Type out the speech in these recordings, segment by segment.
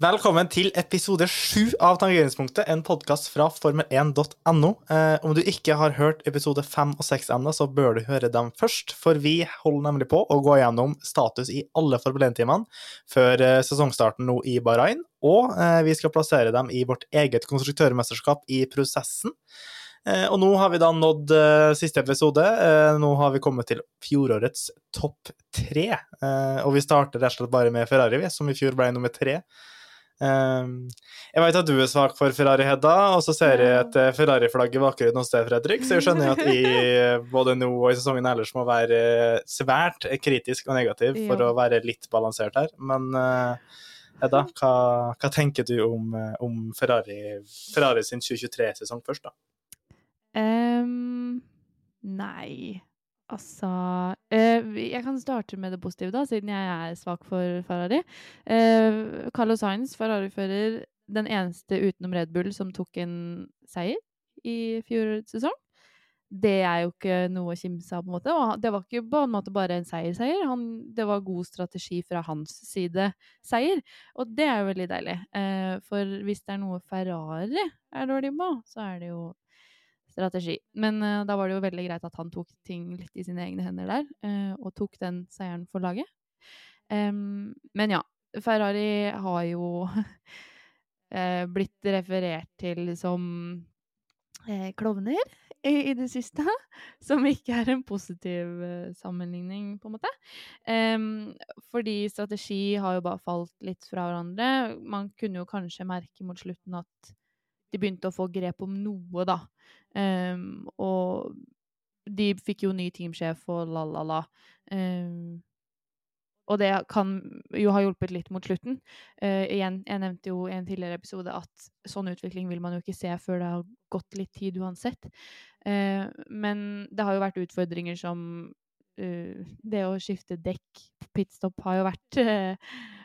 Velkommen til episode sju av Tangeringspunktet, en podkast fra formel1.no. Eh, om du ikke har hørt episode fem og seks ennå, så bør du høre dem først. For vi holder nemlig på å gå gjennom status i alle Formel 1-timene før eh, sesongstarten nå i Bahrain. Og eh, vi skal plassere dem i vårt eget konstruktørmesterskap i prosessen. Eh, og nå har vi da nådd eh, siste episode. Eh, nå har vi kommet til fjorårets topp tre. Eh, og vi starter rett og slett bare med Ferrari, som i fjor ble nummer tre. Um, jeg vet at du er svak for Ferrari, Hedda, og så ser jeg et eh, Ferrari-flagg i bakgrunnen hos deg, Fredrik, så jeg skjønner at vi både nå og i sesongen ellers må være svært kritisk og negativ for Ja. å være litt balansert her. Men eh, Hedda, hva, hva tenker du om, eh, om Ferrari, Ferrari sin 2023-sesong først, da? Um, nei, altså eh, Jeg kan starte med det positive, da, siden jeg er svak for Ferrari. Uh, Carlos Sainz, Ferrari-fører, den eneste utenom Red Bull som tok en seier i fjorårets sesong. Det er jo ikke noe å kimse av, på en måte. Og det var ikke på en måte bare en seier-seier. Det var god strategi fra hans side seier, og det er jo veldig deilig. Eh, for hvis det er noe Ferrari er dårlig på, så er det jo strategi. Men uh, da var det jo veldig greit at han tok ting litt i sine egne hender der, uh, og tok den seieren for laget. Um, men ja, Ferrari har jo uh, blitt referert til som klovner i, i det siste, som ikke er en positiv sammenligning, på en måte. Um, fordi strategi har jo bare falt litt fra hverandre. Man kunne jo kanskje merke mot slutten at de begynte å få grep om noe, da. Um, og de fikk jo ny teamsjef og la-la-la. Um, og det kan jo ha hjulpet litt mot slutten. Uh, igjen, jeg nevnte jo i en tidligere episode at sånn utvikling vil man jo ikke se før det har gått litt tid uansett. Uh, men det har jo vært utfordringer som uh, det å skifte dekk på pitstop har jo vært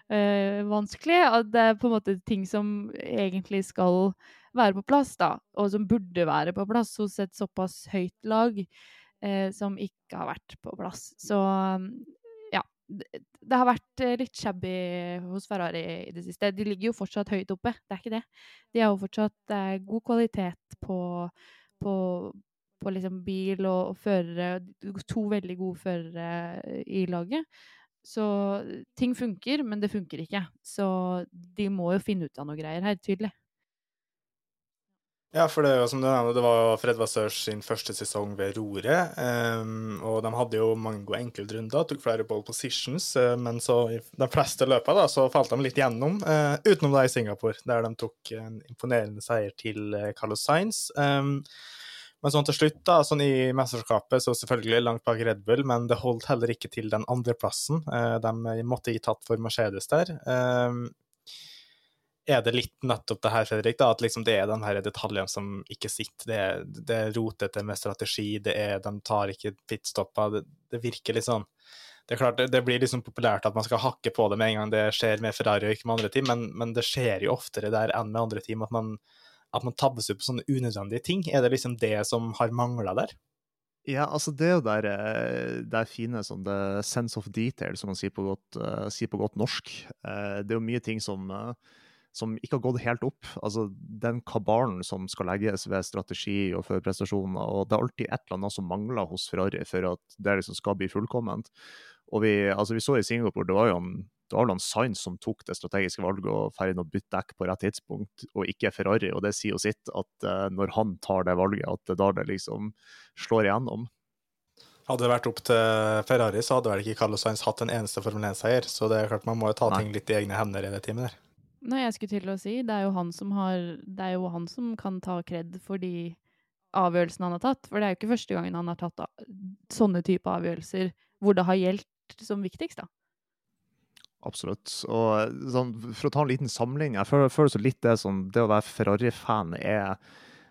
vanskelig. At det er på en måte ting som egentlig skal være på plass, da, og som burde være på plass hos et såpass høyt lag, eh, som ikke har vært på plass. Så ja. Det har vært eh, litt shabby hos Ferrari i det siste. De ligger jo fortsatt høyt oppe, det er ikke det. De har jo fortsatt eh, god kvalitet på, på, på liksom bil og, og førere. To veldig gode førere eh, i laget. Så ting funker, men det funker ikke. Så de må jo finne ut av noe greier her, tydelig. Ja, for det jo som du nevnte, det var Fred Vassørs sin første sesong ved roret. Um, og de hadde jo mange gode enkeltrunder, tok flere ball positions, uh, men så i de fleste løpene falt de litt gjennom, uh, utenom da i Singapore, der de tok en imponerende seier til uh, Carlos Sainz. Um, Men sånn til slutt, da, sånn i mesterskapet, så selvfølgelig langt bak Red Bull, men det holdt heller ikke til den andreplassen. Eh, de måtte gi tatt for Mercedes der. Eh, er det litt nettopp det her, Fredrik, da, at liksom det er de her detaljene som ikke sitter? Det er, det er rotete med strategi, det er, de tar ikke pitstopper. Det, det virker litt sånn det er klart, det blir liksom populært at man skal hakke på det med en gang det skjer med Ferrari og ikke med andre team, men, men det skjer jo oftere der enn med andre team at man, at man tabbes ut på sånne unødvendige ting. Er det liksom det som har mangla der? Ja, altså det er jo der, eh, der fine sånn the sense of detail, som man sier på godt, uh, sier på godt norsk. Uh, det er jo mye ting som, uh, som ikke har gått helt opp. Altså Den kabalen som skal legges ved strategi og for prestasjoner, og det er alltid et eller annet som mangler hos Ferrari for at det liksom skal bli fullkomment. Og vi, altså vi så i Singapore, det var jo en, det var en Sainz som tok det strategiske valget og ferdig å bytte dekk på rett tidspunkt, og ikke Ferrari. Og det sier jo sitt at uh, når han tar det valget, at det da det liksom slår igjennom. Hadde det vært opp til Ferrari, så hadde vel ikke Carlos Sainz hatt en eneste Formel 1-seier. Så det er klart man må jo ta Nei. ting litt i egne hender i det teamet der. Nei, jeg skulle til å si, det er jo han som har Det er jo han som kan ta kred for de avgjørelsene han har tatt. For det er jo ikke første gangen han har tatt sånne type avgjørelser hvor det har gjeldt som viktigst, da. Absolutt. Og sånn, for å ta en liten samling, jeg føler, føler så litt det som det å være Ferrari-fan er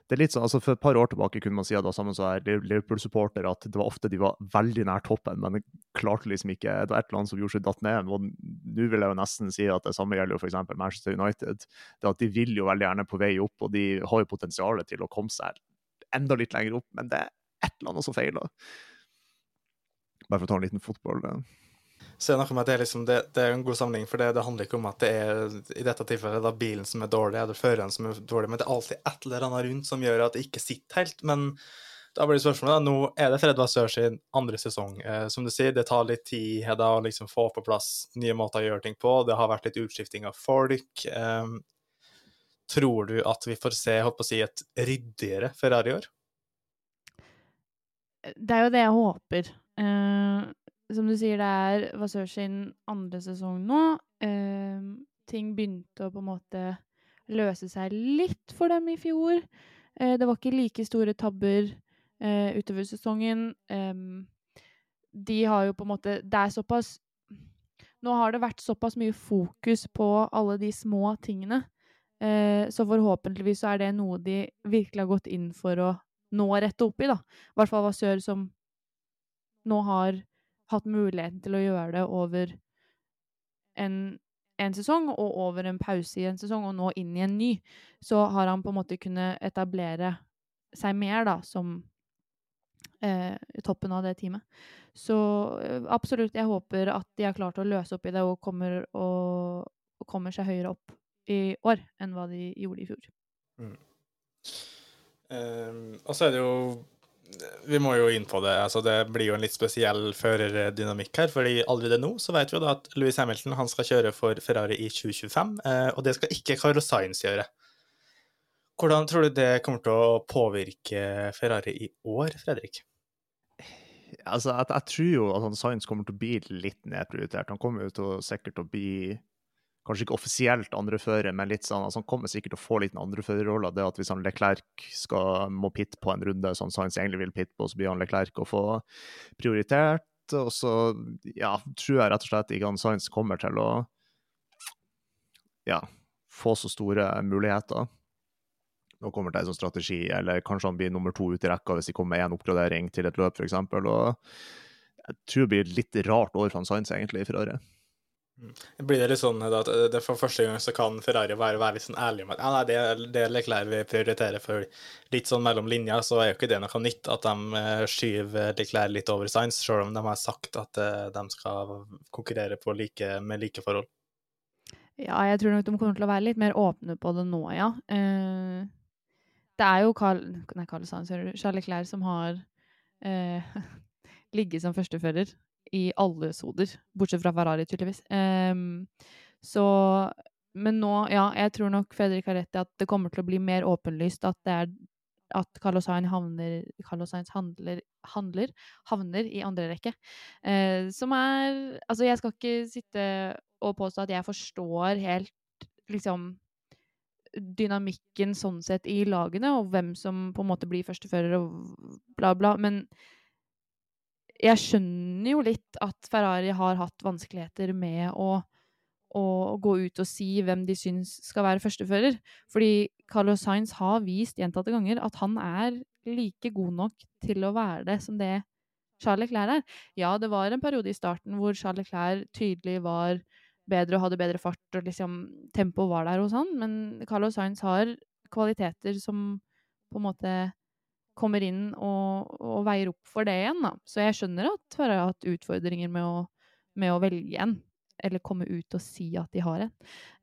det er litt sånn, altså For et par år tilbake kunne man si at det sammen med Liverpool-supporter at det var ofte de var veldig nær toppen, men klarte liksom ikke Det var et eller annet som gjorde seg datt ned. og Nå vil jeg jo nesten si at det samme gjelder jo f.eks. Manchester United. det at De vil jo veldig gjerne på vei opp, og de har jo potensialet til å komme seg enda litt lenger opp, men det er et eller annet som feiler. Bare for å ta en liten fotball. Så det er noe med at det er, liksom, det, det er en god sammenligning, for det, det, handler ikke om at det er i dette tilfellet da bilen som er dårlig, eller føreren som er dårlig, men det er alltid et eller annet rundt som gjør at det ikke sitter helt. Men da blir spørsmålet da, nå er det Fred Sør sin andre sesong. Eh, som du sier, det tar litt tid da, å liksom få på plass nye måter å gjøre ting på. Det har vært litt utskifting av folk. Eh, tror du at vi får se holdt på å si, et ryddigere Ferrari i år? Det er jo det jeg håper. Uh, som du sier, det er Vasør sin andre sesong nå. Uh, ting begynte å på en måte løse seg litt for dem i fjor. Uh, det var ikke like store tabber utover sesongen. Um, de har jo på en måte Det er såpass Nå har det vært såpass mye fokus på alle de små tingene. så forhåpentligvis så er det noe de virkelig har gått inn for å nå rette opp i, da. I hvert fall Vasør som nå har hatt muligheten til å gjøre det over en, en, sesong og over en pause i en sesong, og nå inn i en ny, så har han på en måte kunnet etablere seg mer da, som eh, toppen av det teamet. Så eh, absolutt, jeg håper at de har klart å løse opp i det og kommer, og, og kommer seg høyere opp i år enn hva de gjorde i fjor. Mm. Um, og så er det jo vi må jo inn på det. altså Det blir jo en litt spesiell førerdynamikk her. fordi allerede nå så vet vi jo da at Louis Hamilton han skal kjøre for Ferrari i 2025, eh, og det skal ikke Carlos Sainz gjøre. Hvordan tror du det kommer til å påvirke Ferrari i år, Fredrik? Altså, jeg, jeg tror jo at Sainz kommer til å bli litt nedprioritert. Han kommer jo til å sikkert å bli kanskje ikke offisielt andrefører, men litt sånn, altså han kommer sikkert til å få litt en andreførerrolle. Det at hvis han Leclerc skal, må pitte på en runde som Sainz egentlig vil pitte på, så blir han Leclerc å få prioritert. Og så ja, tror jeg rett og slett ikke han Sainz kommer til å ja, få så store muligheter. Nå kommer det en sånn strategi, eller kanskje han blir nummer to ut i rekka hvis de kommer med én oppgradering til et løp, f.eks. Jeg tror det blir et litt rart år for han Sainz egentlig i Ferrari. Blir det litt sånn at for første gang så kan Ferrari være, være litt sånn ærlig om at ja, nei, det, det Leclerc vi prioriterer, for litt sånn mellom linja så er jo ikke det noe nytt at de eh, skyver Leclerc litt over Science, selv om de har sagt at eh, de skal konkurrere like, med like forhold. Ja, jeg tror nok de kommer til å være litt mer åpne på det nå, ja. Eh, det er jo Carl, nei, Carl Sainz, Charles Leclerc som har eh, ligget som førstefører i alle soder, bortsett fra Ferrari, tydeligvis. Um, så Men nå, ja, jeg tror nok Fredrik har rett i at det kommer til å bli mer åpenlyst at det er at Carlos Sainz havner, Carlos Sainz handler, handler, havner i andre rekke. Eh, som er Altså, jeg skal ikke sitte og påstå at jeg forstår helt liksom dynamikken sånn sett i lagene, og hvem som på en måte blir førstefører og bla, bla. Men jeg skjønner jo litt at Ferrari har hatt vanskeligheter med å, å gå ut og si hvem de syns skal være førstefører. Fordi Carlos Sainz har vist gjentatte ganger at han er like god nok til å være det som det Charles Leclerc er. Ja, det var en periode i starten hvor Charles Leclerc tydelig var bedre og hadde bedre fart, og liksom tempoet var der hos han, men Carlos Sainz har kvaliteter som på en måte kommer inn og, og veier opp for det igjen, da. Så jeg skjønner at Ferrari har hatt utfordringer med å, med å velge en, eller komme ut og si at de har en.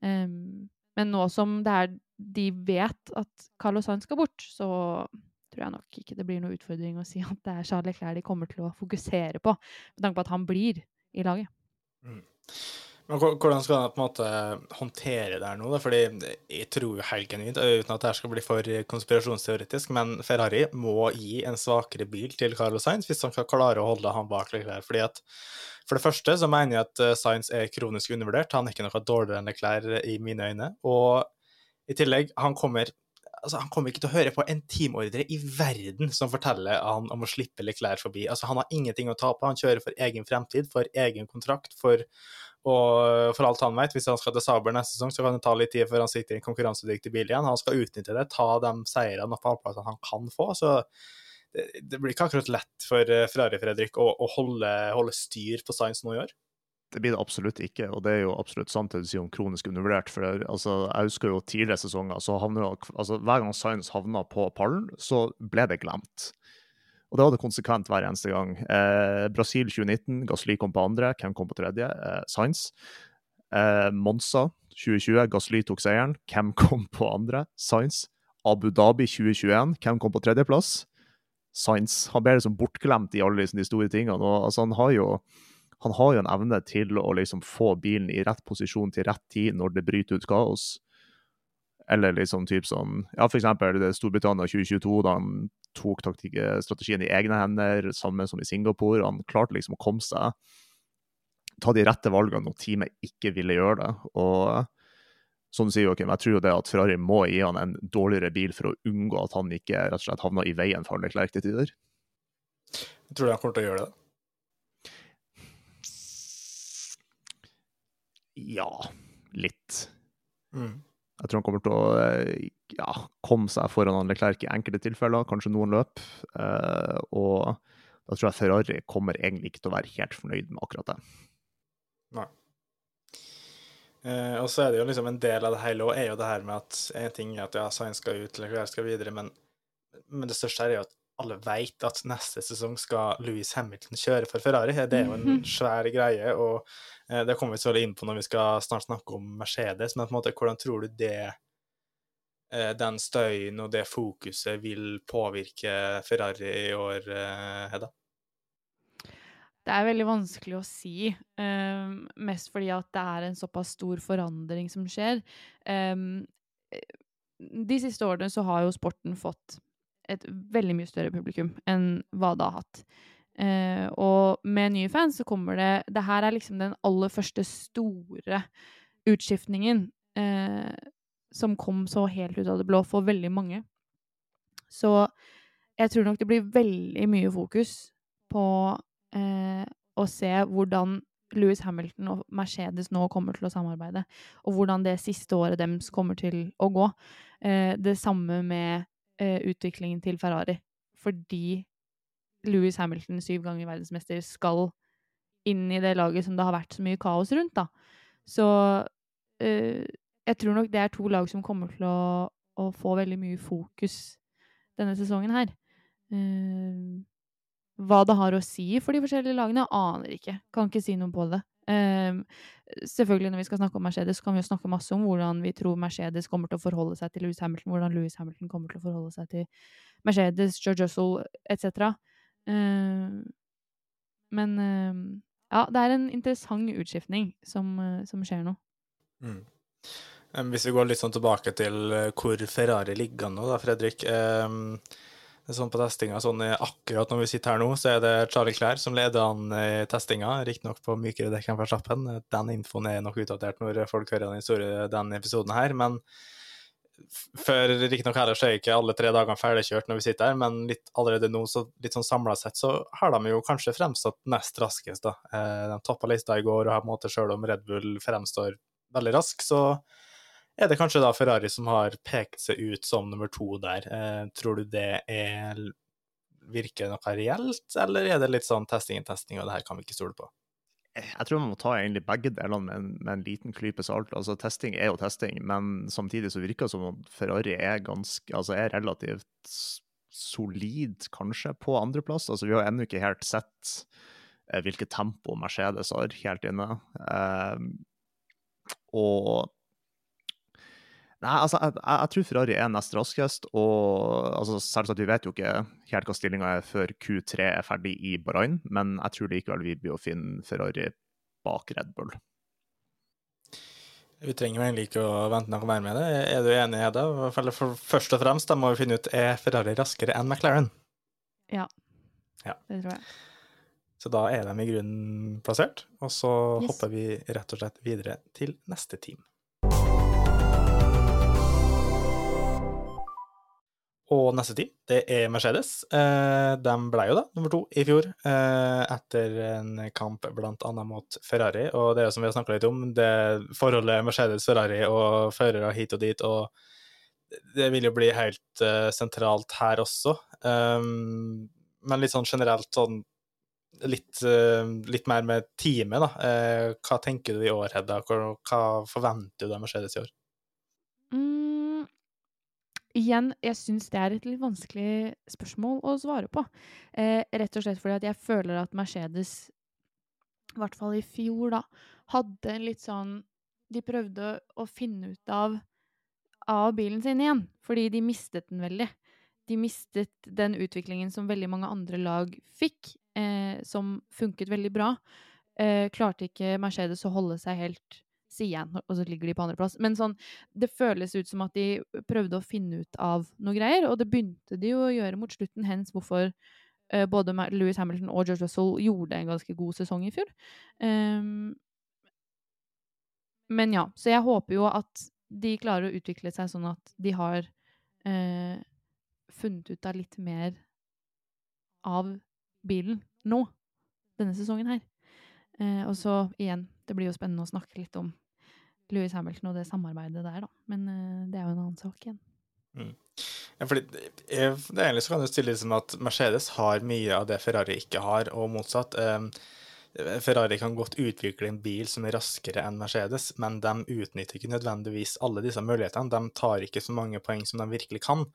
Um, men nå som det er de vet at Carlos Sainz skal bort, så tror jeg nok ikke det blir noen utfordring å si at det er Charles Leclerc de kommer til å fokusere på, med tanke på at han blir i laget. Mm. Hvordan skal han på en måte håndtere det her nå? Fordi jeg tror jo helt genuint, uten at det her skal bli for konspirasjonsteoretisk, men Ferrari må gi en svakere bil til Carlos Sainz hvis han skal klare å holde han bak Leclerc. Fordi at For det første så mener jeg at Sainz er kronisk undervurdert. Han er ikke noe dårligere enn Leclerc i mine øyne. Og i tillegg, han kommer altså, han kommer ikke til å høre på en teamordre i verden som forteller han om å slippe Leclerc forbi. Altså, han har ingenting å tape. Han kjører for egen fremtid, for egen kontrakt, for og for alt han vet, hvis han skal til Saber neste sesong, så kan det ta litt tid før han sitter i en konkurransedyktig bil igjen. Han skal utnytte det, ta de seirene og pallplassene han kan få. Så det, det, blir ikke akkurat lett for eh, Ferrari Fredrik å, å holde, holde, styr på Science nå i år. Det blir det absolutt ikke, og det er jo absolutt sant det du sier om kronisk undervurdert. for altså, Jeg husker jo tidligere sesonger, så havner, altså, hver gang Science havna på pallen, så ble det glemt. Og det var det konsekvent hver eneste gang. Eh, Brasil 2019, Gasly kom på andre, hvem kom på tredje? Eh, Sainz. Eh, Monza 2020, Gasly tok seieren, hvem kom på andre? Sainz. Abu Dhabi 2021, hvem kom på tredjeplass? Sainz. Han ble liksom bortglemt i alle de store tingene. og altså, han har jo han har jo en evne til å liksom få bilen i rett posisjon til rett tid når det bryter ut kaos. Eller liksom typ sånn Ja, for eksempel Storbritannia 2022, da han tok strategien i egne hender, samme som i Singapore. Han klarte liksom å komme seg Ta de rette valgene når teamet ikke ville gjøre det. Og som du sier, Joakim, jeg tror jo det at Ferrari må gi han en dårligere bil for å unngå at han ikke rett og slett havner i veien for Leclerc til tider. Jeg tror han kommer til å gjøre det? Ja, litt. Mm. Jeg tror han kommer til å eh, ja, komme seg foran Leclerc i enkelte tilfeller, kanskje noen løp. Uh, og da tror jeg Ferrari kommer egentlig ikke til å være helt fornøyd med akkurat det. Nei. Uh, og så er det jo liksom en del av det hele òg, er jo det her med at en ting er at ja, Sainz skal ut, Leclerc skal videre, men, men det største er jo at alle vet at neste sesong skal Louis Hamilton kjøre for Ferrari. Det er jo en mhm. svær greie, og eh, det kommer vi så inn på når vi skal snart snakke om Mercedes. Men på en måte, hvordan tror du det eh, den støyen og det fokuset vil påvirke Ferrari i år, eh, Hedda? Det er veldig vanskelig å si, um, mest fordi at det er en såpass stor forandring som skjer. Um, de siste årene så har jo sporten fått et veldig mye større publikum enn hva det har hatt. Eh, og med nye fans så kommer det Det her er liksom den aller første store utskiftningen eh, som kom så helt ut av det blå for veldig mange. Så jeg tror nok det blir veldig mye fokus på eh, å se hvordan Louis Hamilton og Mercedes nå kommer til å samarbeide, og hvordan det siste året deres kommer til å gå. Det samme med utviklingen til Ferrari. Fordi Louis Hamilton, syv ganger verdensmester, skal inn i det laget som det har vært så mye kaos rundt, da. Så eh, jeg tror nok det er to lag som kommer til å, å få veldig mye fokus denne sesongen her. Uh, hva det har å si for de forskjellige lagene, aner ikke. Kan ikke si noe på det. Um, selvfølgelig Når vi skal snakke om Mercedes, kan vi jo snakke masse om hvordan vi tror Mercedes kommer til å forholde seg til Louis Hamilton, hvordan Louis Hamilton kommer til å forholde seg til Mercedes, George Russell etc. Uh, men uh, ja, det er en interessant utskiftning som, uh, som skjer nå. Mm. Hvis vi går litt sånn tilbake til eh, hvor Ferrari ligger nå, da, Fredrik. Sånn på testinga. Sånn akkurat når vi sitter her nå, så er det Charlie Clair som leder an i testinga. Riktignok på mykere dekk enn Verstappen. Den infoen er nok utdatert når folk hører den, historien, den episoden her. Men før riktignok heller så er ikke alle tre dagene ferdigkjørt når vi sitter her, men litt, allerede nå, så litt sånn samla sett, så har de jo kanskje fremstått nest raskest, da. Eh, de toppa lista i går, og har på en måte selv om Red Bull fremstår veldig rask, så er det kanskje da Ferrari som har pekt seg ut som nummer to der. Eh, tror du det er Virker noe reelt, eller er det litt sånn testing og testing, og det her kan vi ikke stole på? Jeg tror man må ta egentlig begge delene med en, med en liten klype salt. Altså, testing er jo testing, men samtidig så virker det som om Ferrari er, ganske, altså, er relativt solid, kanskje, på andreplass. Altså, vi har ennå ikke helt sett eh, hvilket tempo Mercedes har helt inne. Eh, og Nei, altså, jeg, jeg, tror Ferrari er nest raskest. Og altså, selvsagt, vi vet jo ikke helt hva stillinga er før Q3 er ferdig i Bahrain, men jeg tror likevel vi blir å finne Ferrari bak Red Bull. Vi trenger egentlig ikke å vente noe mer med det. Er du enig i det? For først og fremst da må vi finne ut er Ferrari raskere enn McLaren. Ja. ja. Det tror jeg. Så da er de i grunnen plassert, og så Yes. hopper vi rett og slett videre til neste team. Og neste team, det er Mercedes. Eh, de ble jo da nummer to i fjor, eh, etter en kamp blant annet mot Ferrari. Og det er jo som vi har snakka litt om, det forholdet Mercedes-Ferrari og førere hit og dit. og det vil jo bli helt eh, sentralt her også. Men litt sånn generelt sånn litt, litt mer med teamet, da. Hva tenker du i år, Hedda? Hva forventer du av Mercedes i år? Mm, igjen, jeg syns det er et litt vanskelig spørsmål å svare på. Eh, rett og slett fordi at jeg føler at Mercedes, i hvert fall i fjor, da, hadde en litt sånn De prøvde å finne ut av, av bilen sin igjen, fordi de mistet den veldig. De mistet den utviklingen som veldig mange andre lag fikk, eh, som funket veldig bra. Eh, klarte ikke Mercedes å holde seg helt siden, og så ligger de på andreplass. Men sånn, det føles ut som at de prøvde å finne ut av noe greier, og det begynte de jo å gjøre mot slutten, hens hvorfor uh, både Louis Hamilton og George Russell gjorde en ganske god sesong i fjor. Um, men ja, så jeg håper jo at de klarer å utvikle seg sånn at de har uh, funnet ut av litt mer av bilen nå, denne sesongen her. Uh, og så igjen, det blir jo spennende å snakke litt om Lewis Hamilton og det samarbeidet der, da. Men eh, det er jo en annen sak igjen. Ja, fordi eh, det egentlig så kan du stille det som at Mercedes har mye av det Ferrari ikke har, og motsatt. Eh, Ferrari kan godt utvikle en bil som er raskere enn Mercedes, men de utnytter ikke nødvendigvis alle disse mulighetene. De tar ikke så mange poeng som de virkelig kan.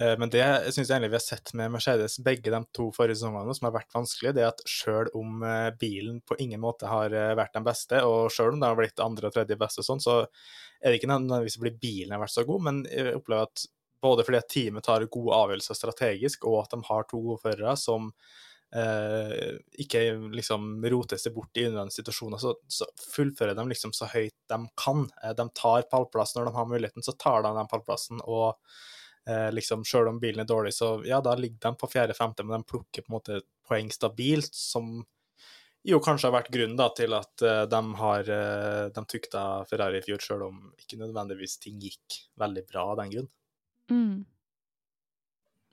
Eh, Men det syns jeg egentlig vi har sett med Mercedes begge de to forrige sesongene, som har vært vanskelig, det er at sjøl om eh, bilen på ingen måte har eh, vært den beste, og sjøl om det har blitt andre og tredje beste, og sånn, så er det ikke nødvendigvis fordi bilen har vært så god, men jeg opplever at både fordi at teamet tar gode avgjørelser strategisk, og at de har to gode førere som eh, ikke liksom roter seg bort i unødvendige situasjoner, så, så fullfører de liksom så høyt de kan. De tar pallplass når de har muligheten, så tar de den pallplassen. og eh, liksom Selv om bilen er dårlig, så ja, da ligger de på fjerde-femte, men de plukker på en måte poeng stabilt, som jo kanskje har vært grunnen da, til at eh, de har eh, de tukta Ferrari i fjor, selv om ikke nødvendigvis ting gikk veldig bra av den grunn. Mm.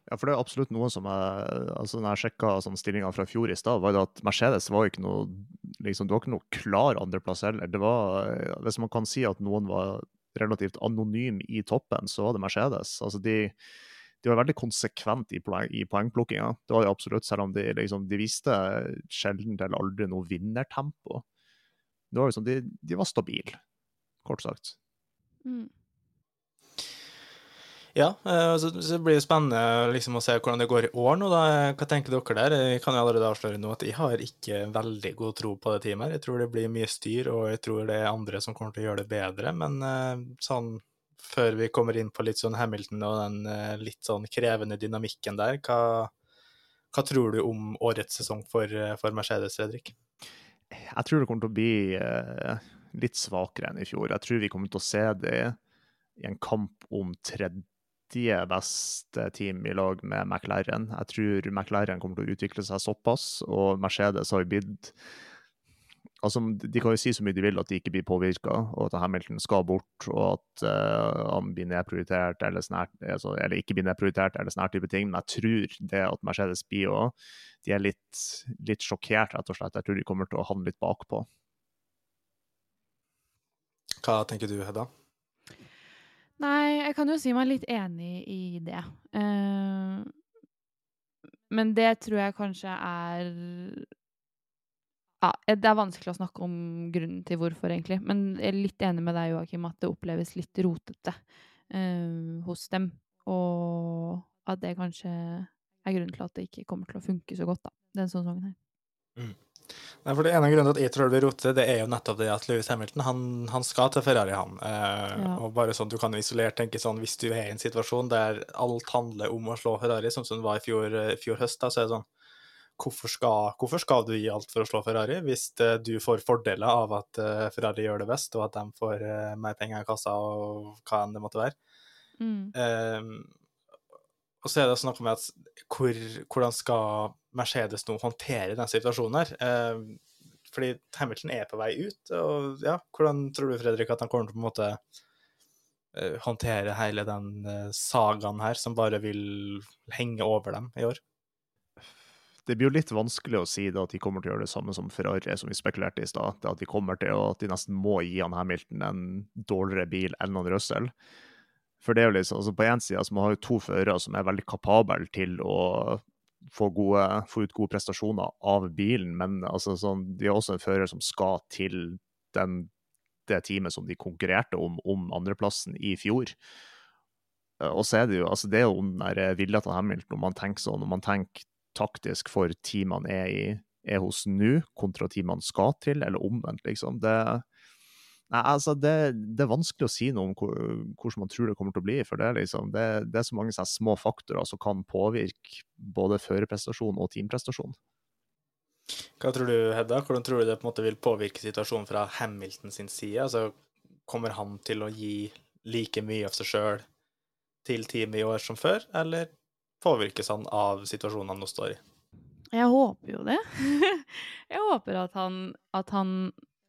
Ja, for det er absolutt noe som jeg, altså Når jeg sjekka sånn stillinga fra fjor i stad, var det at Mercedes var ikke noe liksom, det var ikke noe klar andreplass heller. Det var, Hvis man kan si at noen var relativt anonym i toppen, så var det Mercedes. Altså de, de var veldig konsekvent i, poeng, i poengplukkinga. Det var de absolutt, selv om de, liksom, de viste sjelden eller aldri noe vinnertempo. Det var liksom, de, de var stabile, kort sagt. Mm. Ja, eh, så, det blir jo spennende liksom, å se hvordan det går i år nå. Da. Hva tenker dere der? Jeg kan jo allerede avsløre nå at jeg har ikke veldig god tro på det teamet. her. Jeg tror det blir mye styr, og jeg tror det er andre som kommer til å gjøre det bedre. Men eh, sånn før vi kommer inn på litt sånn Hamilton og den eh, litt sånn krevende dynamikken der, hva, hva tror du om årets sesong for, for Mercedes, Fredrik? Jeg tror det kommer til å bli litt svakere enn i fjor. Jeg tror vi kommer til å se det i en kamp om tredje beste team i lag med McLaren. Jeg tror McLaren kommer til å utvikle seg såpass, og Mercedes har blitt altså, De kan jo si så mye de vil at de ikke blir påvirka, og at Hamilton skal bort, og at uh, han blir nedprioritert eller, snart, altså, eller ikke blir nedprioritert, eller sånne type ting. Men jeg tror det at Mercedes blir òg De er litt, litt sjokkert, rett og slett. Jeg tror de kommer til å havne litt bakpå. Hva tenker du, Hedda? Nei, jeg kan jo si meg litt enig i det. Uh, men det tror jeg kanskje er ja, Det er vanskelig å snakke om grunnen til hvorfor, egentlig. Men jeg er litt enig med deg, Joakim, at det oppleves litt rotete uh, hos dem. Og at det kanskje er grunnen til at det ikke kommer til å funke så godt, da, denne sesongen her. Mm. Nei, for det ene grunnen til at jeg tror det blir rotete, det er jo nettopp det at Louis Hamilton han, han skal til Ferrari, han. Eh, ja. Og bare sånn, Du kan isolert tenke sånn, hvis du er i en situasjon der alt handler om å slå Ferrari, sånn som det var i fjor, eh, fjor høst, da, så er det sånn hvorfor skal, hvorfor skal, du gi alt for å slå Ferrari, hvis uh, du får fordeler av at uh, Ferrari gjør det best, og at de får uh, mer penger i kassa, og hva enn det måtte være? Mm. Ehm, og så er det snakk om at hvor, hvordan skal Mercedes nå håndtere den situasjonen her? Eh, fordi Hamilton er på vei ut. og ja, Hvordan tror du Fredrik, at han kommer til å på en måte eh, håndtere hele den eh, sagaen her, som bare vil henge over dem i år? Det blir jo litt vanskelig å si da, at de kommer til å gjøre det samme som Ferrari, som vi spekulerte i stad. At de kommer til å, at de nesten må gi han Hamilton en dårligere bil enn han Russell. For det er jo liksom, altså På én side så man har jo to førere som er veldig kapable til å få, gode, få, ut gode prestasjoner av bilen, men altså, sånn, de er også en fører som skal til den, det teamet som de konkurrerte om, om andreplassen i fjor. Og så er det jo altså det er jo den der vilja til Hamilton, når man tenker sånn, når man tenker taktisk for teamene er, er hos nå, kontra teamene skal til, eller omvendt, liksom. Det, Nei, altså det, det, er vanskelig å si noe om hvordan man tror det kommer til å bli. For det er, liksom, det, det er så mange sånn små faktorer som kan påvirke både førerprestasjon og teamprestasjon. Hva tror du, Hedda? Hvordan tror du det på en måte vil påvirke situasjonen fra Hamilton sin side? Altså, kommer han til å gi like mye av seg sjøl til teamet i år som før, eller påvirkes han av situasjonen han nå står i? Jeg håper jo det. jeg håper at han, at han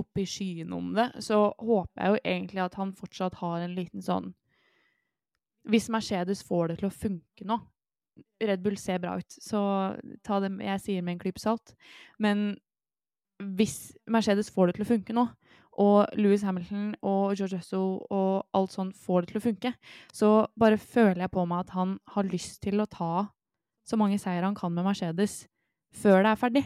opp i skyen om det, så håper jeg jo egentlig at han fortsatt har en liten sånn Hvis Mercedes får det til å funke nå Red Bull ser bra ut, så ta det jeg sier med en klype salt. Men hvis Mercedes får det til å funke nå, og Louis Hamilton og George Russell og alt sånn får det til å funke, så bare føler jeg på meg at han har lyst til å ta så mange seier han kan med Mercedes før det er ferdig.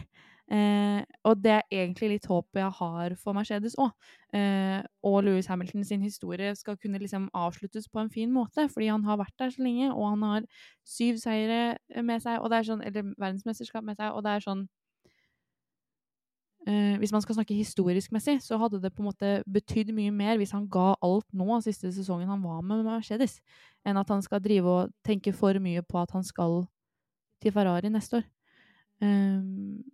Eh, og det er egentlig litt håpet jeg har for Mercedes òg. Eh, og Louis Hamilton sin historie skal kunne liksom avsluttes på en fin måte, fordi han har vært der så lenge, og han har syv seire med seg, sånn, eller verdensmesterskap med seg, og det er sånn eh, Hvis man skal snakke historisk messig, så hadde det på en måte betydd mye mer hvis han ga alt nå siste sesongen han var med Mercedes, enn at han skal drive og tenke for mye på at han skal til Ferrari neste år. Um,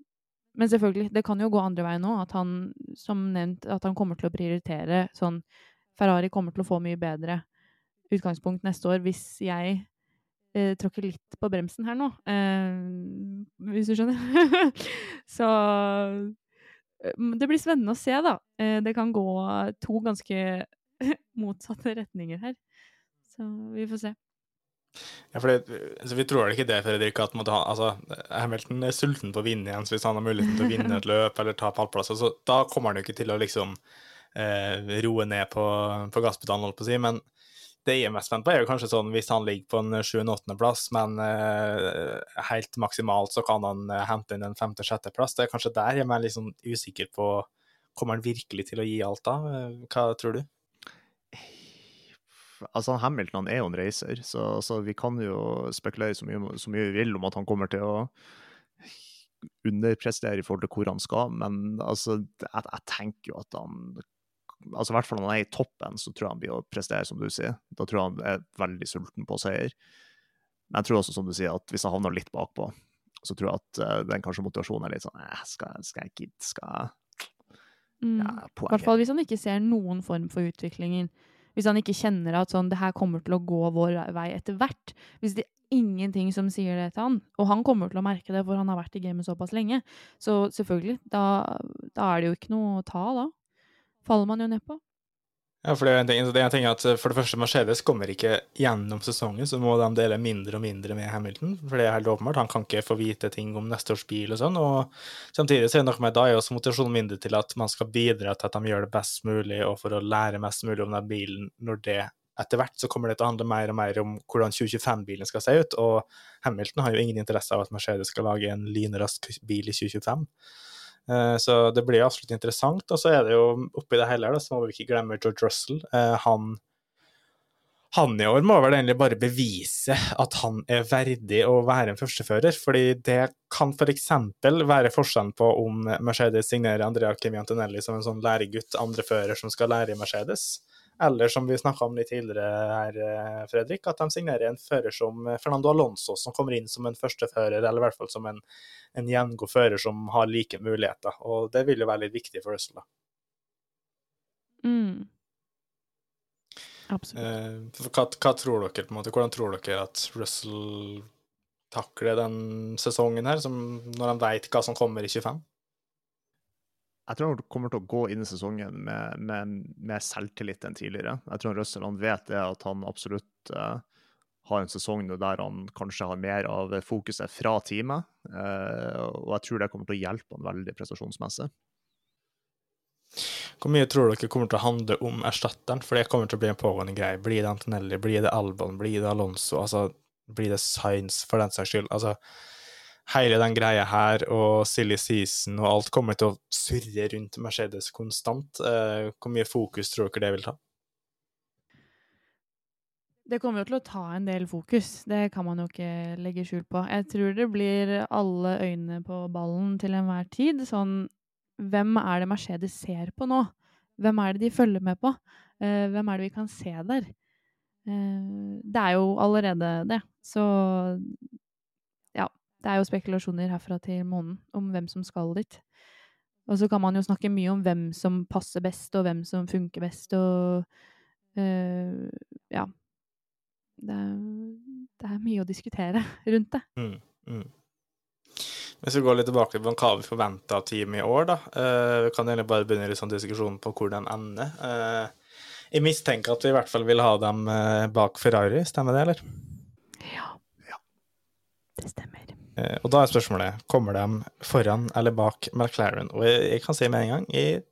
men selvfølgelig, det kan jo gå andre veien nå. At han, som nevnt, at han kommer til å prioritere sånn Ferrari kommer til å få mye bedre utgangspunkt neste år hvis jeg eh, tråkker litt på bremsen her nå. Eh, hvis du skjønner. så det blir spennende å se, da. Eh, det kan gå to ganske motsatte retninger her. Så vi får se. Ja, for det, altså, Vi tror vel ikke det, Fredrik, at måtte altså, Hamilton er sulten på å vinne igjen, så hvis han har muligheten til å vinne et løp eller ta pallplass, så da kommer han jo ikke til å liksom eh, roe ned på, på gasspedalen, holdt på å si. Men det jeg er mest spent på, er jo kanskje sånn hvis han ligger på en 7.-8.-plass, men eh, helt maksimalt så kan han eh, hente inn en 5.-6.-plass. Det er kanskje der jeg er sånn usikker på Kommer han virkelig til å gi alt da? Eh, hva tror du? Altså Hamilton han er jo en racer, så, så, vi kan jo spekulere så mye, så mye vi vil om at han kommer til å underprestere i forhold til hvor han skal, men altså, jeg, jeg tenker jo at han altså i hvert fall når han er i toppen, så tror jeg han blir å prestere, som du sier. Da tror jeg han er veldig sulten på seier. Men jeg tror også, som du sier, at hvis han havner litt bakpå, så tror jeg at uh, den kanskje motivasjonen er litt sånn eh, Skal, skal jeg gidde? Skal jeg mm. ja, I hvert fall hvis han ikke ser noen form for utviklingen. Hvis han ikke kjenner at sånn, det her kommer til å gå vår vei etter hvert. Hvis det er ingenting som sier det til han, og han kommer til å merke det, for han har vært i gamet såpass lenge, så selvfølgelig, da, da er det jo ikke noe å ta da. Faller man jo ned på. Ja, for det det er en ting at for det første, Mercedes kommer ikke gjennom sesongen, så må de dele mindre og mindre med Hamilton. For det er helt åpenbart. Han kan ikke få vite ting om neste års bil og sånn. Og samtidig så er det noe med da er også motivasjonen mindre til at man skal bidra til at de gjør det best mulig, og for å lære mest mulig om den bilen når det etter hvert så kommer det til å handle mer og mer om hvordan 2025-bilen skal se ut. Og Hamilton har jo ingen interesse av at Mercedes skal lage en lynrask bil i 2025. Eh, så det blir absolutt interessant. Og så er det jo oppi det hele, da, så må vi ikke glemme George Russell. Eh, han, han i år må vel egentlig bare bevise at han er verdig å være en førstefører. fordi det kan f.eks. For være forskjellen på om Mercedes signerer Andrea Kimi Antonelli som en sånn læregutt, andrefører som skal lære i Mercedes, eller som vi snakka om litt tidligere her, eh, Fredrik, at de signerer en fører som Fernando Alonso, som kommer inn som en førstefører, eller i hvert fall som en en gjengod fører som har like muligheter. Og det vil jo være litt viktig for Russell, da. Mm. Absolutt. Eh, hva, hva, tror dere, på en måte, Hvordan tror dere at Russell takler den sesongen her, som, når han veit hva som kommer i 25? Jeg tror han kommer til å gå inn i sesongen med, med, med selvtillit enn tidligere. Jeg tror Russell vet det at han absolutt uh, har en sesong der han kanskje har mer av fokuset fra teamet. Eh, og jeg tror det kommer til å hjelpe han veldig prestasjonsmessig. Hvor mye tror dere kommer til å handle om erstatteren? For det kommer til å bli en pågående greie. Blir det Antonelli, blir det Albon, blir det Alonso, altså blir det Science for den saks skyld? Altså, hele den greia her og silly season og alt kommer til å surre rundt Mercedes konstant. Eh, hvor mye fokus tror dere det vil ta? Det kommer jo til å ta en del fokus, det kan man jo ikke legge skjul på. Jeg tror det blir alle øynene på ballen til enhver tid. Sånn Hvem er det Mercedes ser på nå? Hvem er det de følger med på? Uh, hvem er det vi kan se der? Uh, det er jo allerede det. Så. Det er jo spekulasjoner herfra til månen om hvem som skal dit. Og så kan man jo snakke mye om hvem som passer best, og hvem som funker best, og uh, ja det, det, er mye å diskutere rundt det. Mm, mm. Hvis vi går litt tilbake på hva vi forventer av teamet i år, da. Uh, vi kan egentlig bare begynne litt sånn diskusjon på hvor den ender. Uh, jeg mistenker at vi i hvert fall vil ha dem uh, bak Ferrari, stemmer det, eller? Ja. ja. Det stemmer. Og da er spørsmålet kommer de foran eller bak McLaren. Og jeg, jeg kan si med en gang jeg,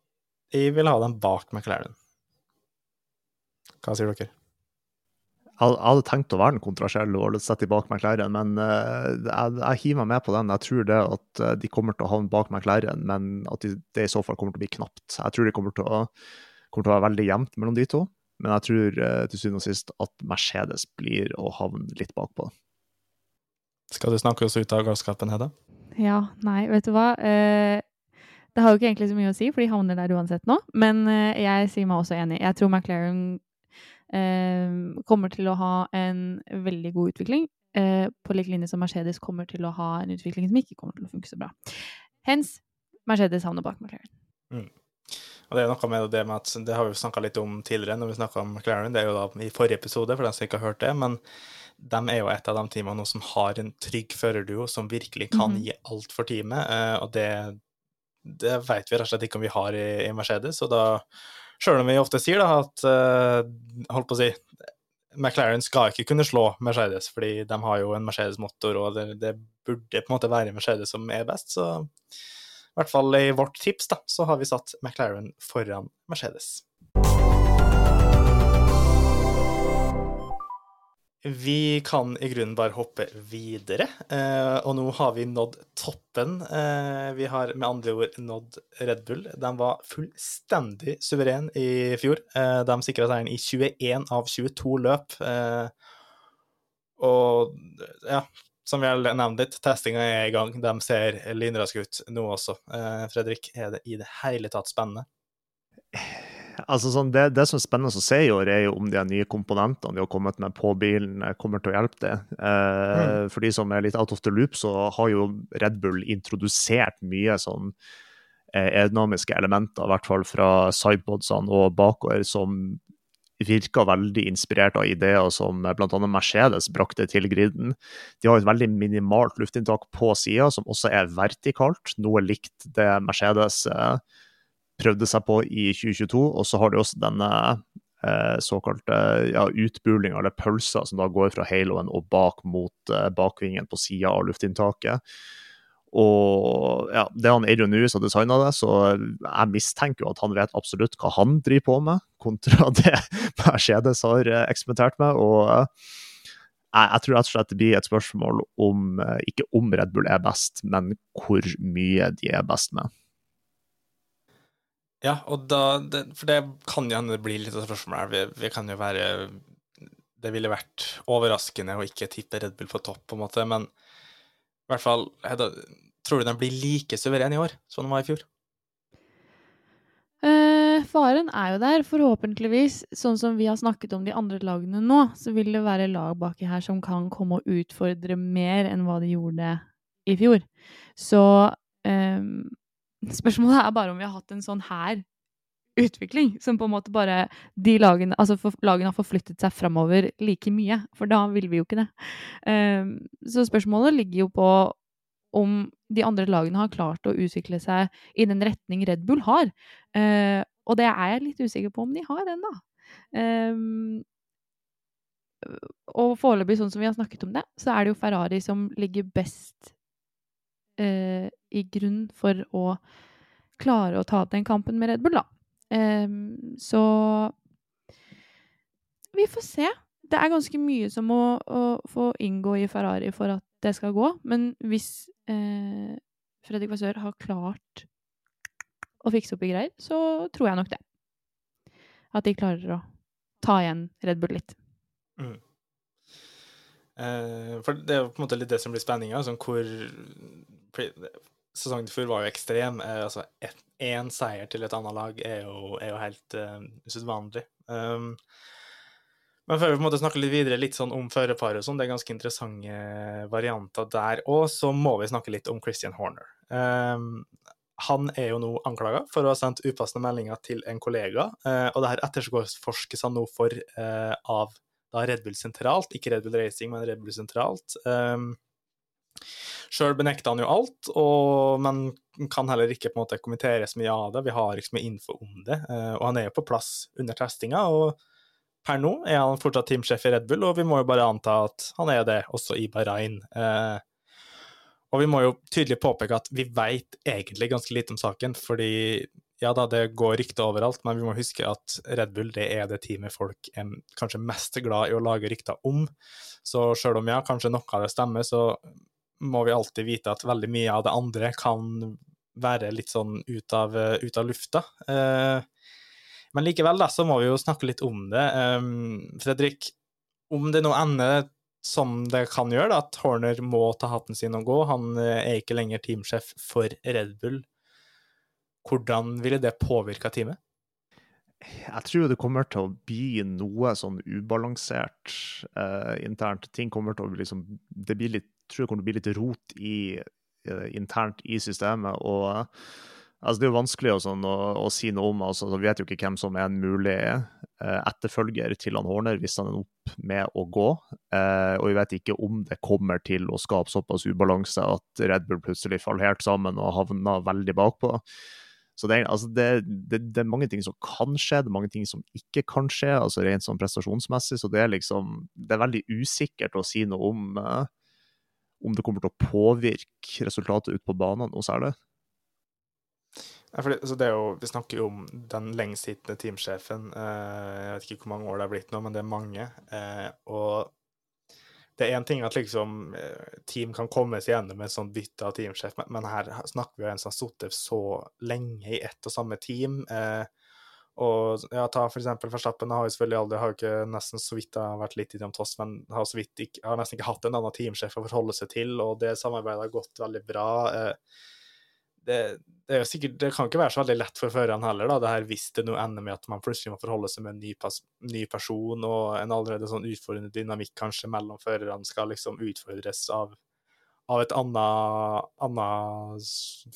jeg vil ha dem bak McLaren. Hva sier dere? jeg hadde tenkt å være den kontroversielle og sette bak McLaren, men uh, jeg, jeg, hiver meg med på den. Jeg tror det at uh, de kommer til å havne bak McLaren, men at de, det i så fall kommer til å bli knapt. Jeg tror det kommer til å, kommer til å være veldig jevnt mellom de to, men jeg tror til syvende og sist at Mercedes blir å havne litt bakpå. Skal du snakke oss ut av galskapen, Hedda? Ja, nei, vet du hva. det har jo ikke egentlig så mye å si, for de havner der uansett nå. Men jeg sier meg også enig. Jeg tror McLaren Ehm, kommer til å ha en veldig god utvikling. Eh, på lik linje som Mercedes kommer til å ha en utvikling som ikke kommer til å funke så bra. Hens Mercedes havner bak McLaren. Mm. Og det er noe med det med at det har vi snakka litt om tidligere når vi snakka om McLaren. Det er jo da i forrige episode, for den som ikke har hørt det. Men de er jo et av de teamene nå som har en trygg førerduo som virkelig kan -hmm. gi alt for teamet. Eh, og det det vet vi rett og slett ikke om vi har i, i Mercedes. Og da, sjøl om vi ofte sier da, at uh, holdt på å si, McLaren skal ikke kunne slå Mercedes, fordi de har jo en Mercedes-motor, og det, det, burde på en måte være Mercedes som er best. Så i hvert fall i vårt tips da, så har vi satt McLaren foran Mercedes. Vi kan i grunnen bare hoppe videre, eh, og nå har vi nådd toppen. Eh, vi har med andre ord nådd Red Bull. De var fullstendig suveren i fjor. Eh, de sikra seieren i 21 av 22 løp. Og ja, som vi har nevnt litt, testinga er i gang. De ser lynraske ut nå også. Fredrik, er det i det hele tatt spennende? Altså, sånn, det, det, som er spennende å se i år, er jo om de nye komponentene de har kommet med på bilen, eh, kommer til å hjelpe det. Eh, mm. For de som er litt out of the loop, så har jo Red Bull introdusert mye sånn eh, aerodynamiske elementer, i hvert fall fra sidepodsene og bakover, som virker veldig inspirert av ideer som bl.a. Mercedes brakte til griden. De har et veldig minimalt luftinntak på sida, som også er vertikalt, noe likt det Mercedes eh, prøvde seg på i 2022. Og så har de også denne eh, såkalte ja, utbulinga, eller pølsa, som da går fra haloen og bak mot eh, bakvingen på sida av luftinntaket. Og ja, Det er han Adrian Lewis har designa det, så jeg mistenker jo at han vet absolutt hva han driver på med, kontra det Mercedes har eh, eksperimentert med. og eh, jeg, jeg tror rett og slett det blir et spørsmål om, eh, ikke om Red Bull er best, men hvor mye de er best med. Ja, og da, det, for det kan jo hende det blir litt av spørsmålet her. Vi, vi, kan jo være Det ville vært overraskende å ikke tippe Red Bull på topp, på en måte, men i hvert fall Hedda, Tror du den blir like suveren i år som den var i fjor? Eh, faren er jo der, forhåpentligvis. Sånn som vi har snakket om de andre lagene nå, så vil det være lag baki her som kan komme og utfordre mer enn hva de gjorde i fjor. Så eh, Spørsmålet er bare om vi har hatt en sånn her utvikling, som på en måte bare de lagene Altså for, lagene har forflyttet seg framover like mye, for da vil vi jo ikke det. Um, så spørsmålet ligger jo på om de andre lagene har klart å utvikle seg i den retning Red Bull har. Uh, og det er jeg litt usikker på om de har ennå. Um, og foreløpig, sånn som vi har snakket om det, så er det jo Ferrari som ligger best uh, i grunn for å klare å ta den kampen med Red Bull, da. Eh, så vi får se. Det er ganske mye som må få inngå i Ferrari for at det skal gå. Men hvis eh, Fredrik Vassør har klart å fikse opp i greier, så tror jeg nok det. At de klarer å ta igjen Red Bull litt. Mm. Eh, for det er jo på en måte litt det som blir spenninga. Sånn hvor sesongen før var jo ekstrem. Eh, altså Én seier til et annet lag er jo, er jo helt uh, usedvanlig. Um, men før vi på en måte snakker litt videre litt sånn om førerparet og sånn, det er ganske interessante varianter der òg, så må vi snakke litt om Christian Horner. Um, han er jo nå anklaga for å ha sendt upassende meldinger til en kollega, uh, og det her etterforskes han nå for uh, av da Red Bull sentralt, ikke Red Bull Racing, men Red Bull sentralt. Um, Sjøl benekter han jo alt, og, men kan heller ikke på en måte kommentere så mye av det. Vi har ikke så mye info om det. Uh, og han er jo på plass under testinga, og per nå er han fortsatt teamsjef i Red Bull, og vi må jo bare anta at han er det også i Bahrain. Uh, og vi må jo tydelig påpeke at vi veit egentlig ganske lite om saken, fordi ja da, det går rykter overalt, men vi må huske at Red Bull det er det teamet folk er kanskje mest glad i å lage rykter om. Så sjøl om ja, kanskje noe av det stemmer, så må vi alltid vite at veldig mye av det andre kan være litt sånn ut av, ut av lufta. Eh, men likevel, da, så må vi jo snakke litt om det. Eh, Fredrik, om det nå ender som det kan gjøre, da, at Horner må ta hatten sin og gå, han eh, er ikke lenger teamsjef for Red Bull, hvordan ville det påvirka teamet? jeg tror det kommer til å bli noe sånn ubalansert eh, internt. Ting kommer til å bli liksom Det blir litt tror jeg kommer til å bli litt rot i, uh, internt i systemet. og Altså, det er jo vanskelig sånn, å, å si noe om altså, Vi vet jo ikke hvem som er en mulig eh, etterfølger til han Horner hvis han er opp med å gå. Eh, og vi vet ikke om det kommer til å skape såpass ubalanse at Red Bull plutselig faller helt sammen og havner veldig bakpå. Så det, altså det, det, det, er mange ting som kan skje, det er mange ting som ikke kan skje, altså rent sånn prestasjonsmessig. Så det er liksom Det er veldig usikkert å si noe om eh, om det kommer til å påvirke resultatet ut på banen noe særlig. Ja, for det, det jo, vi snakker jo om den lengstsittende teamsjefen. Eh, jeg vet ikke hvor mange år det er blitt nå, men det er mange. Eh, og det er én ting at liksom eh, team kan komme seg gjennom et sånt bytte av teamsjef, men her snakker vi om en som har sittet så lenge i ett og samme team. Eh, og ja, ta for eksempel Verstappen har jo selvfølgelig aldri, har jo ikke nesten så vidt jeg har vært litt innom Toss, men har, så vidt ikke, har nesten ikke hatt en annen teamsjef å forholde seg til, og det samarbeidet har gått veldig bra. Eh, det, det, er jo sikkert, det kan ikke være så veldig lett for førerne heller, da, det her hvis det nå ender med at man plutselig må forholde seg med en ny, pas, ny person og en allerede sånn utfordrende dynamikk kanskje mellom førerne skal liksom utfordres av, av et annet, annet,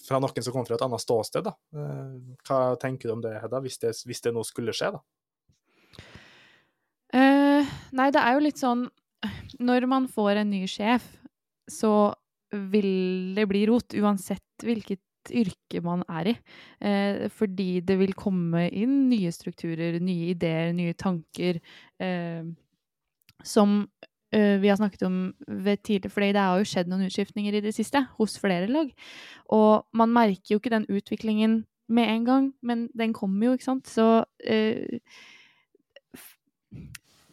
Fra noen som kommer fra et annet ståsted, da. Eh, hva tenker du om det, Hedda, hvis det, hvis det nå skulle skje, da? Uh, nei, det er jo litt sånn Når man får en ny sjef, så vil det bli rot, uansett hvilket yrke man er i. Eh, fordi det vil komme inn nye strukturer, nye ideer, nye tanker eh, som vi har snakket om ved tidligere, for det har jo skjedd noen utskiftninger i det siste hos flere lag. Og man merker jo ikke den utviklingen med en gang, men den kommer jo, ikke sant. Så uh,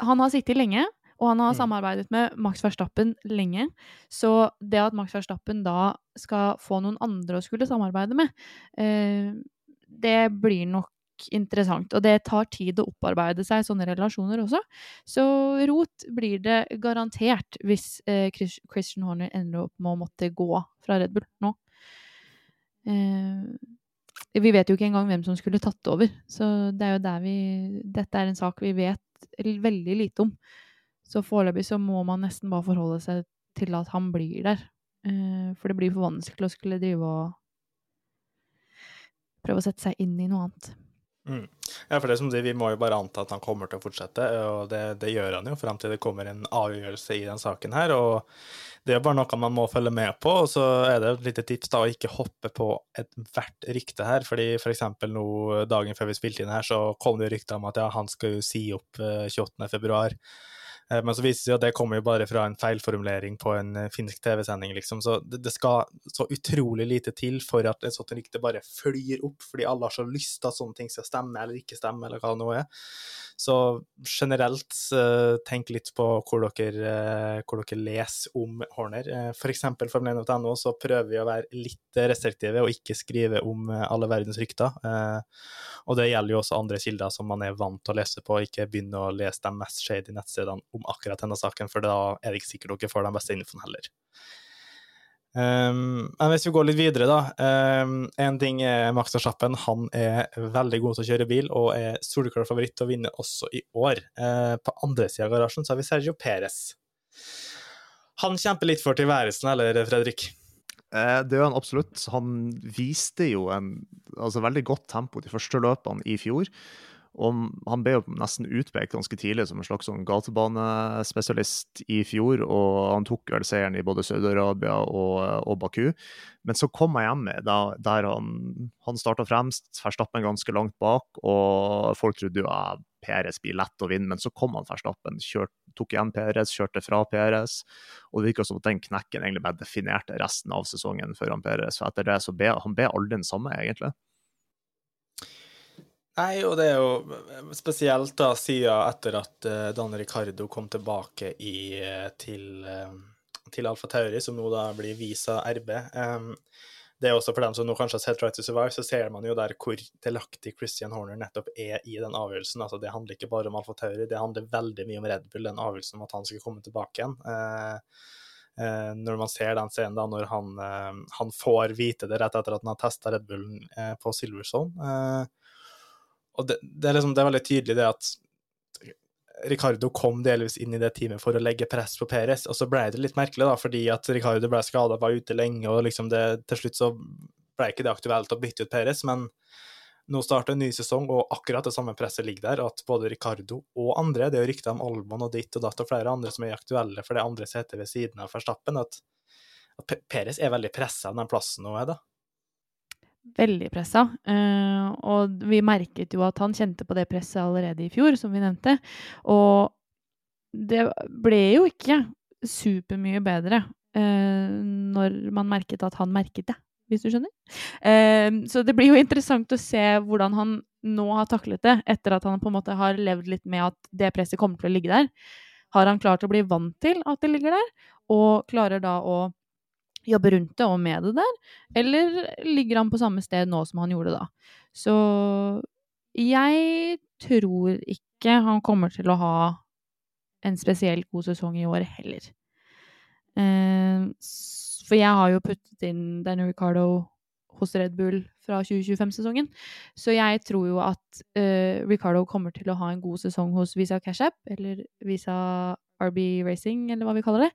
han har sittet lenge. Og han har mm. samarbeidet med Max Verstappen lenge. Så det at Max Verstappen da skal få noen andre å skulle samarbeide med, uh, det blir nok interessant. Og det tar tid å opparbeide seg sånne relasjoner også. Så rot blir det garantert hvis eh, Christian Horner ender opp med å måtte gå fra Red Bull nå. Eh, vi vet jo ikke engang hvem som skulle tatt over, så det er jo der vi Dette er en sak vi vet veldig lite om. Så foreløpig så må man nesten bare forholde seg til at han blir der. Eh, for det blir for vanskelig å skulle drive og prøve å sette seg inn i noe annet. Mm. Ja, for det som de, Vi må jo bare anta at han kommer til å fortsette, og det, det gjør han jo frem til det kommer en avgjørelse i den saken her. og Det er bare noe man må følge med på. og Så er det et lite tips da å ikke hoppe på ethvert rykte her. fordi for For nå dagen før vi spilte inn her, så kom det rykter om at ja, han skal jo si opp 28.2. Eh, men så viser det seg at det kommer jo bare fra en feilformulering på en eh, finsk TV-sending, liksom. Så det, skal så utrolig lite til for at et sånt rykte bare flyr opp, fordi alle har så lyst til at sånne ting skal stemme eller ikke stemme, eller hva det nå er. Så generelt uh, tenk litt på hvor dere, hvor dere leser om Horner. For F.eks. for Formel1.no så prøver vi å være litt restriktive og ikke skrive om alle verdens rykter. og det gjelder jo også andre kilder som man er vant til å lese på, ikke begynne å lese de mest shady nettstedene om akkurat denne saken, for da er det ikke sikkert dere får den beste infoen heller. Um, men hvis vi går litt videre, da. Um, en ting er Max Verstappen. Han er veldig god til å kjøre bil og er soleklar favoritt til å vinne også i år. Uh, på andre sida av garasjen så har vi Sergio Perez. Han kjemper litt for tilværelsen, eller Fredrik? Uh, det gjør han absolutt. Han viste jo en altså, veldig godt tempo de første løpene i fjor. Og han ble jo nesten utpekt ganske tidlig som en slags sånn gatebanespesialist i fjor, og han tok vel seieren i både Saudi-Arabia og, og, Baku. Men så kom han hjem der han, han starta fremst, Verstappen ganske langt bak, og folk trodde jo at Peres blir lett å vinne, men så kom han Verstappen, tok igjen Peres, kjørte fra Peres, og det virka som at den knekken egentlig bare definerte resten av sesongen for han Peres. For etter det så ble han ble aldri den samme, egentlig. Nei, og det er jo spesielt da siden etter at uh, Dan Ricardo kom tilbake i, uh, til, uh, til Alfa Tauri, som nå da blir visa RB. Um, det er også for dem som nå kanskje har sett Right to Survive, så ser man jo der hvor delaktig Christian Horner nettopp er i den avgjørelsen. Altså, det handler ikke bare om Alfa Tauri, det handler veldig mye om Red Bull, den avgjørelsen om at han skal komme tilbake igjen. når man ser den scenen da, når han, han, får vite det rett etter at han har testa Red Bullen på Silverstone og det, det, er liksom, det er veldig tydelig det at Ricardo kom delvis inn i det teamet for å legge press på Perez, og så ble det litt merkelig, da, fordi at Ricardo ble skada, var ute lenge, og liksom det, til slutt så ble ikke det aktuelt å bytte ut Perez, men nå starter en ny sesong, og akkurat det samme presset ligger der. At både Ricardo og andre, det er jo rykter om Albon og ditt og datt og flere andre som er aktuelle for det andre setet ved siden av Verstappen, at, at Perez er veldig pressa av den plassen nå, er det? Veldig pressa. Uh, og vi merket jo at han kjente på det presset allerede i fjor, som vi nevnte. Og det ble jo ikke supermye bedre uh, når man merket at han merket det, hvis du skjønner. Uh, så det blir jo interessant å se hvordan han nå har taklet det, etter at han på en måte har levd litt med at det presset kommer til å ligge der. Har han klart å bli vant til at det ligger der, og klarer da å jobbe rundt det og med det der, eller ligger han på samme sted nå som han gjorde da? Så jeg tror ikke han kommer til å ha en spesielt god sesong i år heller. Eh, for jeg har jo puttet inn Daniel Ricardo hos Red Bull fra 2025-sesongen. Så jeg tror jo at uh, Ricardo kommer til å ha en god sesong hos Visa Cash App, eller Visa RB Racing, eller hva vi kaller det.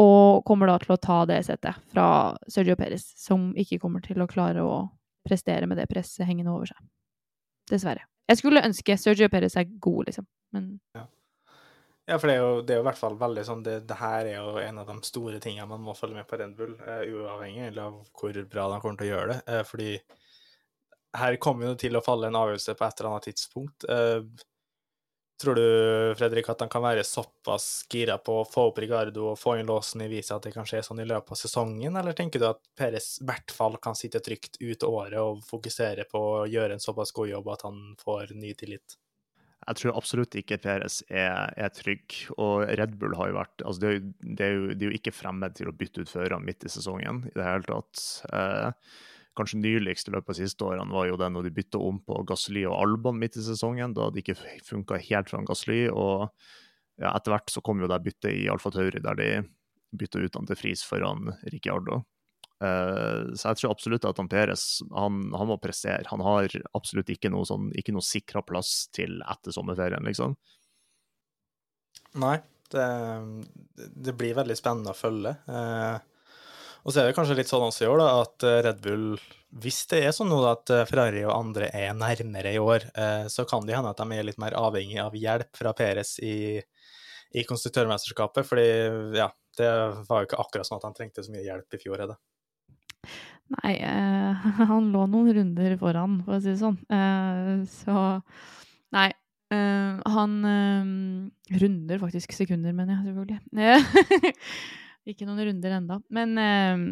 Og kommer da til å ta det settet fra Sergio Perez, som ikke kommer til å klare å prestere med det presset hengende over seg. Dessverre. Jeg skulle ønske Sergio Perez er god, liksom, men ja. ja. for det er, jo, det er jo i hvert fall veldig sånn det, det, her er jo en av de store tingene man må følge med på Red Bull, uh, uavhengig av hvor bra de kommer til å gjøre det. Uh, fordi her kommer jo til å falle en avgjørelse på et eller annet tidspunkt. Uh, Tror du Fredrik, at han kan være såpass gira på å få opp Rigardo og få inn låsen i viset at det kan skje sånn i løpet av sesongen, eller tenker du at Peres i hvert fall kan sitte trygt ut året og fokusere på å gjøre en såpass god jobb at han får ny tillit? Jeg tror absolutt ikke Peres er, er, trygg. Og Red Bull har jo vært altså det, er jo, det, er jo, det, er jo, ikke fremmed til å bytte ut førerne midt i sesongen i det hele tatt. Eh, kanskje nyligst i løpet av siste årene, var jo det når de bytta om på Gasly og Alban midt i sesongen, da det ikke funka helt fra Gasly. Og ja, etter hvert så kom jo det byttet i Alfa Tauri, der de bytta ut han til Friis foran Ricciardo. Uh, så jeg tror absolutt at han Peres han, han, må prestere. Han har absolutt ikke noe, sånn, noe sikra plass til etter sommerferien, liksom. Nei, det, det, blir veldig spennende å følge. Uh, og så er det kanskje litt sånn også i år da, at eh, Red Bull, hvis det er sånn nå at eh, Ferrari og andre er nærmere i år, eh, så kan det hende at de er litt mer avhengig av hjelp fra Peres i, i konstruktørmesterskapet. fordi ja, det var jo ikke akkurat sånn at han trengte så mye hjelp i fjor. Det? Nei, eh, han lå noen runder foran, for å si det sånn. Eh, så nei. Eh, han runder faktisk sekunder, mener jeg selvfølgelig. Ikke noen runder enda. Men uh,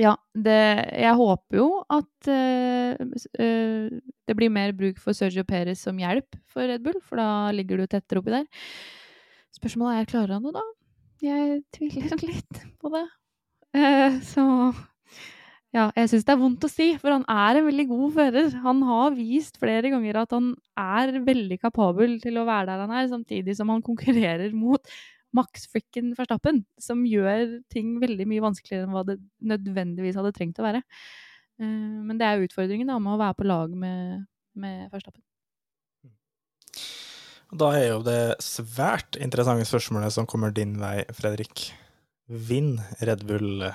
ja, det, jeg håper jo at uh, det blir mer bruk for Sergio Perez som hjelp for Red Bull, for da ligger du tettere oppi der. Spørsmålet er klarer han det, da? Jeg tviler litt på det. så ja, jeg syns det er vondt å si, for han er en veldig god fører. Han har vist flere ganger at han er veldig kapabel til å være der han er, samtidig som han konkurrerer mot Max frikken Verstappen, som gjør ting veldig mye vanskeligere enn hva det nødvendigvis hadde trengt å være. Uh, men det er utfordringen da, med å være på lag med, med Verstappen. Da er jo det svært interessante spørsmålet som kommer din vei, Fredrik. Vinn Red Bull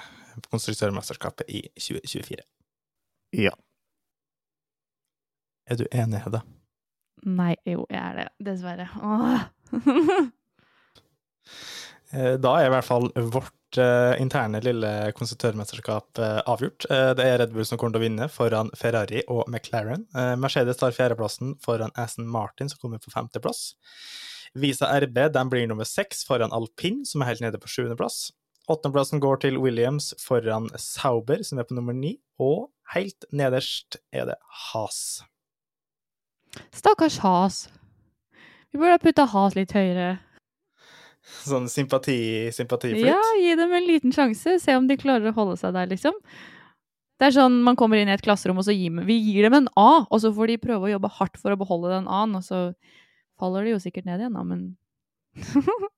konstruktørmesterskapet i 2024? Ja. Er du enig i det? Nei, jo, jeg er det. Dessverre. Åh. Eh, da er i hvert fall vårt uh, interne lille konstruktørmesterskap uh, avgjort. Det er Red Bull som kommer til å vinne foran Ferrari og McLaren. Mercedes tar fjerdeplassen foran Aston Martin, som kommer på femteplass. Visa RB blir nummer seks foran Alpin, som er helt nede på sjuendeplass. Åttendeplassen går til Williams foran Sauber, som er på nummer ni. Og helt nederst er det Has. Stakkars Has. Vi burde ha putta Has litt høyere. Sånn sympati, sympatiflytt? Ja, gi dem en liten sjanse. Se om de klarer å holde seg der, liksom. Det er sånn man kommer inn i et klasserom, og så gir vi gir dem en A, og så får de prøve å jobbe hardt for å beholde den A-en, og så faller de jo sikkert ned igjen, da, men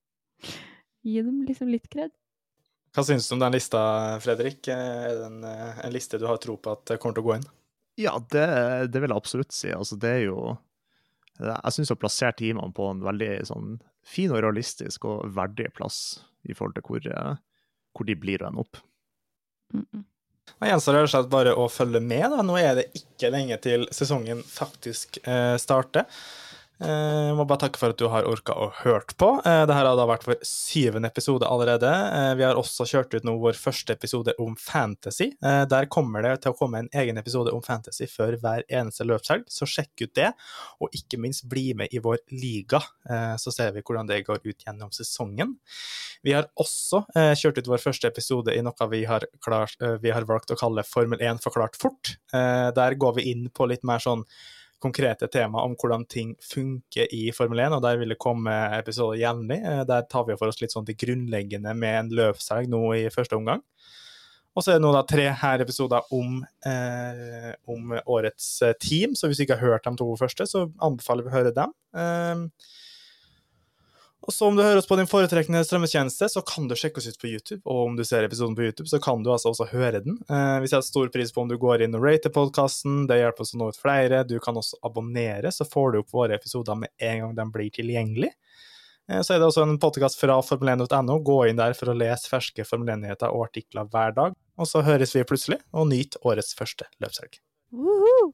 Gi dem liksom litt kred. Hva syns du om den lista, Fredrik? Er det en, en, liste du har tro på at kommer til å gå inn? Ja, det, det vil jeg absolutt si. Altså, det er jo Jeg syns jeg har plassert teamene på en veldig sånn fin og realistisk og verdig plass i forhold til hvor, eh, hvor de blir å ende opp. Mm -mm. Da gjenstår det rett og slett bare å følge med. Da. Nå er det ikke lenge til sesongen faktisk eh, starter. Eh, jeg må bare takke for at du har orka å hørt på. Eh, Dette har da vært vår syvende episode allerede. Eh, vi har også kjørt ut nå vår første episode om fantasy. Der kommer det til å komme en egen episode om fantasy før hver eneste løpshelg, så sjekk ut det. Og ikke minst bli med i vår liga, så ser vi hvordan det går ut gjennom sesongen. Vi har også kjørt ut vår første episode i noe vi har, klart, vi har valgt å kalle Formel 1 forklart fort. Der går vi inn på litt mer sånn konkrete tema om hvordan ting funker i Formel 1, og der vil det komme episoder jevnlig. Eh, der tar vi for oss litt sånn det grunnleggende med en løvselg nå i første omgang. Og så er det nå da tre her episoder om, eh, om årets eh, team, så hvis du ikke har hørt de to første, så anbefaler vi å høre dem. Eh, og så om du hører oss på din foretrekkende strømmetjeneste, så kan du sjekke oss ut på YouTube. Og om du ser episoden på YouTube, så kan du altså også høre den. Eh, vi setter stor pris på om du går inn og rater podkasten. Det hjelper oss å nå ut flere. Du kan også abonnere, så får du opp våre episoder med en gang de blir tilgjengelig. Eh, så er det også en podkast fra formel1.no. Gå inn der for å lese ferske Formel 1-nyheter og artikler hver dag. Og så høres vi plutselig, og nyt årets første løpshelg. Woohoo!